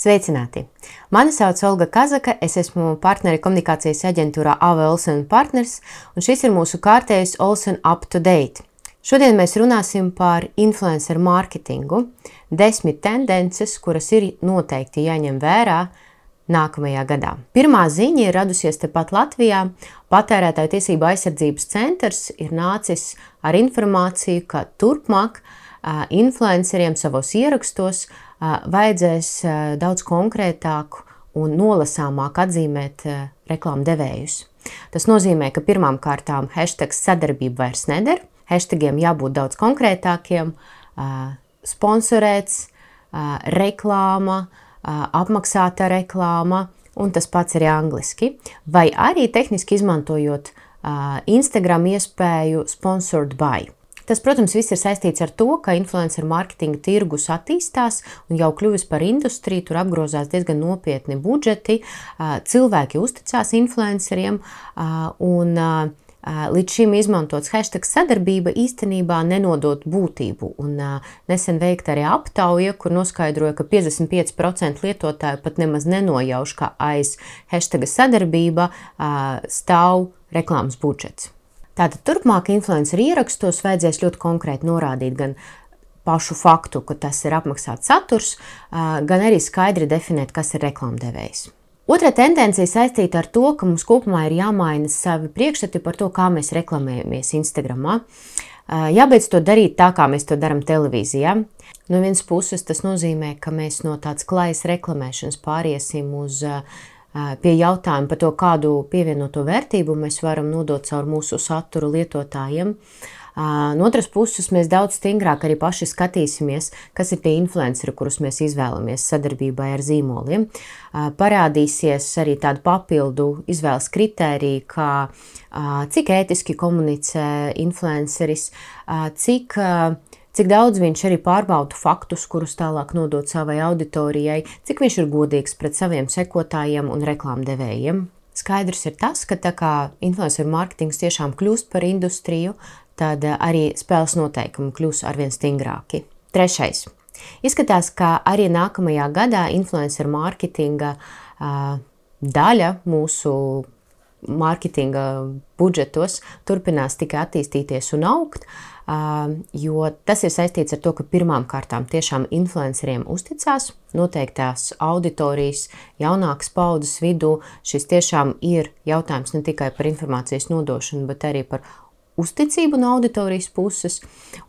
Sveicināti! Mani sauc Olga Kazaka, es esmu partneri komunikācijas aģentūrā AV Olsen Partners, un šis ir mūsu kārtējs Olsen Up to Date. Šodien mēs runāsim par influencer mārketingu, desmit tendences, kuras ir noteikti jāņem vērā nākamajā gadā. Pirmā ziņa ir radusies tepat Latvijā. Patērētāju tiesību aizsardzības centrs ir nācis ar informāciju, ka turpmāk influenceriem savos ierakstos vajadzēs daudz konkrētāku un nolasāmāk atzīmēt reklāmu devējus. Tas nozīmē, ka pirmām kārtām hashtag sadarbība vairs neder, hashtagiem jābūt daudz konkrētākiem, sponsorēts, reklāma, apmaksāta reklāma, un tas pats arī angliski, vai arī tehniski izmantojot Instagram iespēju sponsored by. Tas, protams, viss ir saistīts ar to, ka influencer mārketinga tirgus attīstās un jau kļuvis par industriju, tur apgrozās diezgan nopietni budžeti, cilvēki uzticās influenceriem un līdz šim izmantots hashtag sadarbība īstenībā nenodot būtību. Un, nesen veikta arī aptauja, kur noskaidroja, ka 55% lietotāju pat nemaz nenojauš, ka aiz hashtag sadarbība stāv reklāmas budžets. Tātad turpmāk influenceru ierakstos vajadzēs ļoti konkrēti norādīt gan pašu faktu, ka tas ir apmaksāts saturs, gan arī skaidri definēt, kas ir reklāmdevējs. Otra tendence saistīta ar to, ka mums kopumā ir jāmaina savi priekšstati par to, kā mēs reklamējamies Instagram. Jābeidz to darīt tā, kā mēs to darām televīzijā. No vienas puses tas nozīmē, ka mēs no tādas klājas reklamēšanas pāriesim uz pie jautājuma par to, kādu pievienoto vērtību mēs varam nodot caur mūsu saturu lietotājiem. Uh, No otras puses, mēs daudz stingrāk arī paši skatīsimies, kas ir tie influenceri, kurus mēs izvēlamies sadarbībai ar zīmoliem. Parādīsies arī tāda papildu izvēles kritērija, kā cik ētiski komunicē influenceris, cik cik daudz viņš arī pārbauda faktus, kurus tālāk nodot savai auditorijai, cik viņš ir godīgs pret saviem sekotājiem un reklāmdevējiem. Skaidrs ir tas, ka tā kā influencer mārketings tiešām kļūst par industriju, tad eh, arī spēles noteikumi kļūs arvien stingrāki. Trešais. Izskatās, ka arī nākamajā gadā influencer mārketinga uh, daļa mūsu mārketinga budžetos turpinās tikai attīstīties un augt, jo tas ir saistīts ar to, ka pirmām kārtām tiešām influenceriem uzticās noteiktās auditorijas, jaunākas paudzes vidū. Šis tiešām ir jautājums ne tikai par informācijas nodošanu, bet arī par uzticību no auditorijas puses.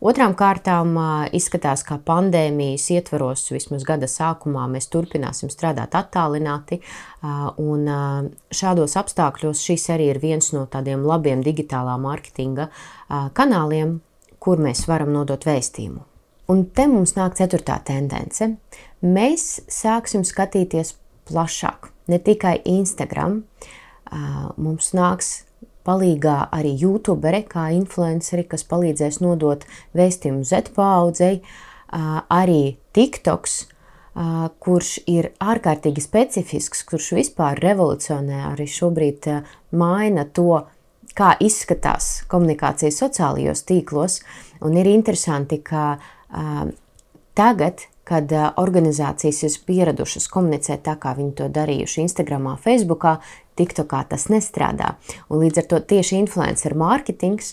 Otrām kārtām izskatās, ka pandēmijas ietvaros vismaz gada sākumā mēs turpināsim strādāt attālināti, un šādos apstākļos šis arī ir viens no tādiem labiem digitālā mārketinga kanāliem, kur mēs varam nodot vēstījumu. Un te mums nāk ceturtā tendence. Mēs sāksim skatīties plašāk, ne tikai Instagram. Mums nāks palīgā arī youtuberi, kā influenceri, kas palīdzēs nodot vēstījumu Z paudzei, arī TikToks, kurš ir ārkārtīgi specifisks, kurš vispār revolucionē arī šobrīd maina to, kā izskatās komunikācija sociālajos tīklos. Un ir interesanti, ka tagad kad organizācijas ir pieradušas komunicēt tā, kā viņi to darījuši Instagram, Facebook, TikTokā tas nestrādā. Un līdz ar to tieši influencer mārketings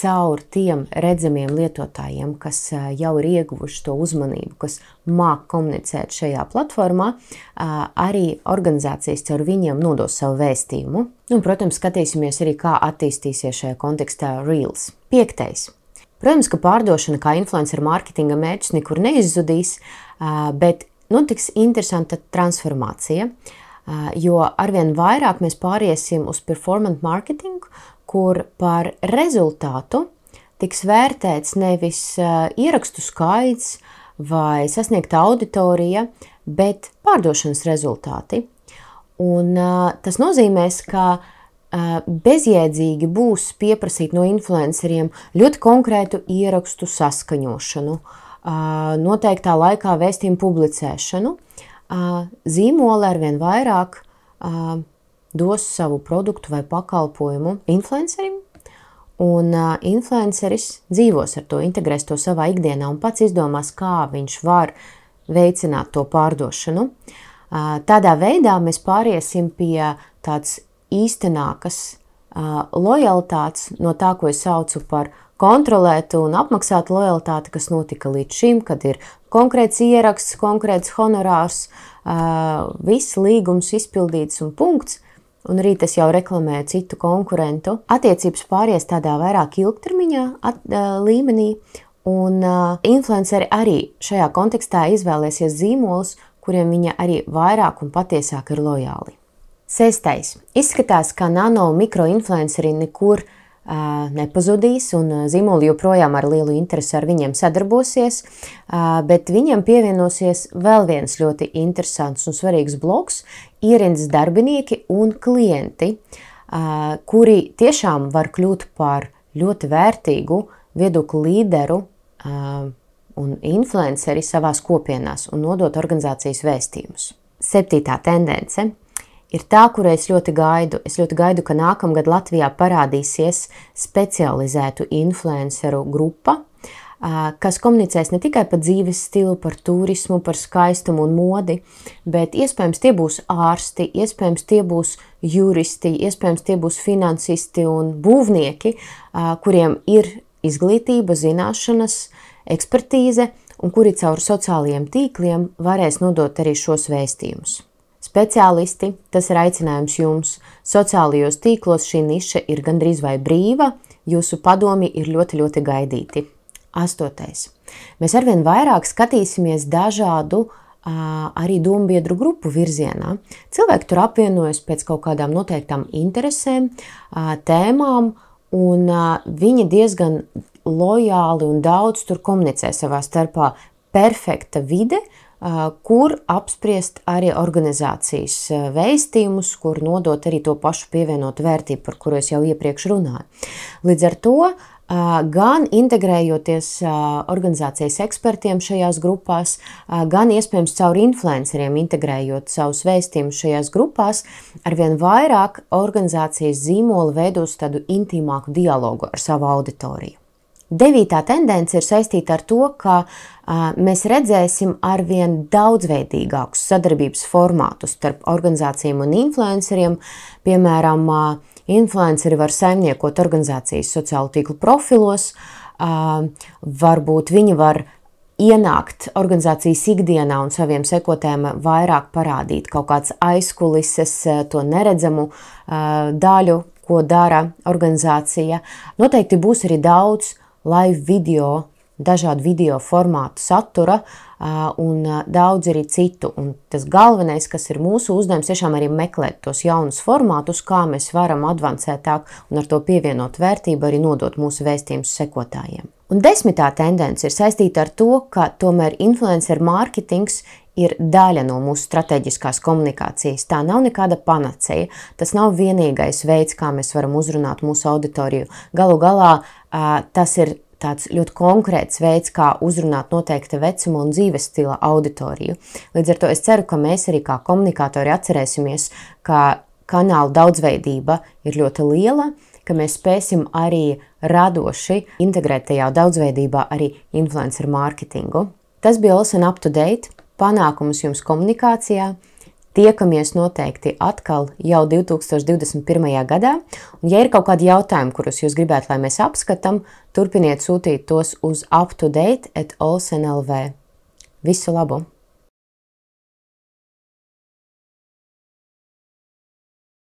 caur tiem redzamiem lietotājiem, kas jau ir ieguvuši to uzmanību, kas māk komunicēt šajā platformā, arī organizācijas caur viņiem nodos savu vēstījumu. Un, protams, skatīsimies arī, kā attīstīsies šajā kontekstā Reels. Piektais Protams, ka pārdošana kā influencer mārketinga mērķis nekur neizzudīs, bet notiks interesanta transformācija, jo arvien vairāk mēs pāriesim uz performance marketing, kur par rezultātu tiks vērtēts nevis ierakstu skaits vai sasniegta auditorija, bet pārdošanas rezultāti. Un, tas nozīmēs, ka bezjēdzīgi būs pieprasīt no influenceriem ļoti konkrētu ierakstu saskaņošanu, noteiktā laikā vēstījumu publicēšanu. Zīmoli arvien vairāk dos savu produktu vai pakalpojumu influencerim, un influenceris dzīvos ar to, integrēs to savā ikdienā un pats izdomās, kā viņš var veicināt to pārdošanu. Tādā veidā mēs pāriesim pie tādas īstenākas lojalitātes no tā, ko es saucu par kontrolētu un apmaksātu lojalitāti, kas notika līdz šim, kad ir konkrēts ieraksts, konkrēts honorārs, viss līgums izpildīts un punkts, un arī tas jau reklamē citu konkurentu. Attiecības pāries tādā vairāk ilgtermiņā at, līmenī, un influenceri arī šajā kontekstā izvēlēsies zīmolus, kuriem viņa arī vairāk un patiesāk ir lojāli. Sestais. Izskatās, ka nano mikroinfluenceri nekur uh, nepazudīs, un zīmoli joprojām ar lielu interesi ar viņiem sadarbosies, uh, bet viņiem pievienosies vēl viens ļoti interesants un svarīgs bloks - ierindas darbinieki un klienti, uh, kuri tiešām var kļūt par ļoti vērtīgu viedokļu līderu un influenceri savās kopienās un nodot organizācijas vēstījumus. Septītā tendence ir tā, kurai es ļoti gaidu. Es ļoti gaidu, ka nākamgad Latvijā parādīsies specializētu influenceru grupa, kas komunicēs ne tikai par dzīves stilu, par turismu, par skaistumu un modi, bet iespējams tie būs ārsti, iespējams tie būs juristi, iespējams tie būs finansisti un būvnieki, kuriem ir izglītība, zināšanas, ekspertīze un kuri caur sociālajiem tīkliem varēs nodot arī šos vēstījumus. Speciālisti, tas ir aicinājums jums. Sociālajos tīklos šī niša ir gandrīz vai brīva, jūsu padomi ir ļoti, ļoti gaidīti. Astotais. Mēs arvien vairāk skatīsimies dažādu arī dombiedru grupu virzienā. Cilvēki tur apvienojas pēc kaut kādām noteiktām interesēm, tēmām, un viņi diezgan lojāli un daudz tur komunicē savā starpā. Perfekta vide, kur apspriest arī organizācijas vēstījumus, kur nodot arī to pašu pievienotu vērtību, par kuru es jau iepriekš runāju. Līdz ar to gan integrējoties organizācijas ekspertiem šajās grupās, gan iespējams caur influenceriem integrējot savus vēstījumus šajās grupās, arvien vairāk organizācijas zīmoli veidos tādu intīmāku dialogu ar savu auditoriju. Devītā tendence ir saistīta ar to, ka a, mēs redzēsim arvien daudzveidīgākus sadarbības formātus starp organizācijām un influenceriem. Piemēram, a, influenceri var saimniekot organizācijas sociālo tīklu profilos, a, varbūt viņi var ienākt organizācijas ikdienā un saviem sekotājiem vairāk parādīt kaut kādas aizkulises, to neredzamu daļu, ko dara organizācija. Noteikti būs arī daudz live video, dažādu video formātu satura un daudz arī citu. Un tas galvenais, kas ir mūsu uzdevums, tiešām arī meklēt tos jaunus formātus, kā mēs varam advancētāk un ar to pievienot vērtību arī nodot mūsu vēstījumus sekotājiem. Un desmitā tendence ir saistīta ar to, ka tomēr influencer mārketings ir daļa no mūsu strateģiskās komunikācijas. Tā nav nekāda panacēja. Tas nav vienīgais veids, kā mēs varam uzrunāt mūsu auditoriju. Galu galā tas ir tāds ļoti konkrēts veids, kā uzrunāt noteikta vecuma un dzīves stila auditoriju. Līdz ar to es ceru, ka mēs arī kā komunikātori atcerēsimies, ka kanāla daudzveidība ir ļoti liela, ka mēs spēsim arī radoši integrēt tajā daudzveidībā arī influencer mārketingu. Tas bija Olsen Up to Date panākumus jums komunikācijā. Tiekamies noteikti atkal jau 2021. gadā, un ja ir kaut kādi jautājumi, kurus jūs gribētu, lai mēs apskatām, turpiniet sūtīt tos uz uptodate at olsenlv. Visu labu!